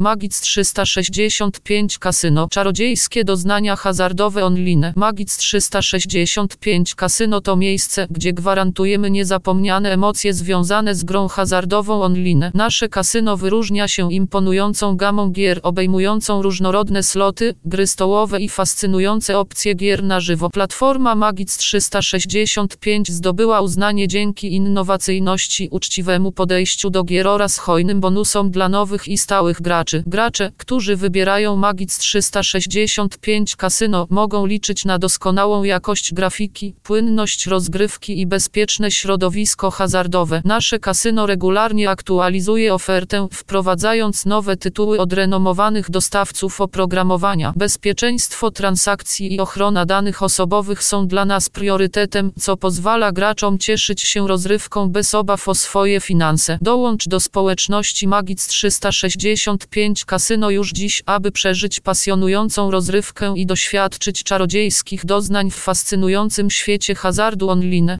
Magic 365 Kasyno. Czarodziejskie doznania hazardowe online. Magic 365 Kasyno to miejsce, gdzie gwarantujemy niezapomniane emocje związane z grą hazardową online. Nasze kasyno wyróżnia się imponującą gamą gier obejmującą różnorodne sloty, gry stołowe i fascynujące opcje gier na żywo. Platforma Magic 365 zdobyła uznanie dzięki innowacyjności, uczciwemu podejściu do gier oraz hojnym bonusom dla nowych i stałych graczy graczy. Gracze, którzy wybierają Magic 365 Casino, mogą liczyć na doskonałą jakość grafiki, płynność rozgrywki i bezpieczne środowisko hazardowe. Nasze kasyno regularnie aktualizuje ofertę, wprowadzając nowe tytuły od renomowanych dostawców oprogramowania. Bezpieczeństwo transakcji i ochrona danych osobowych są dla nas priorytetem, co pozwala graczom cieszyć się rozrywką bez obaw o swoje finanse. Dołącz do społeczności Magic 365 5 kasyno już dziś, aby przeżyć pasjonującą rozrywkę i doświadczyć czarodziejskich doznań w fascynującym świecie hazardu online.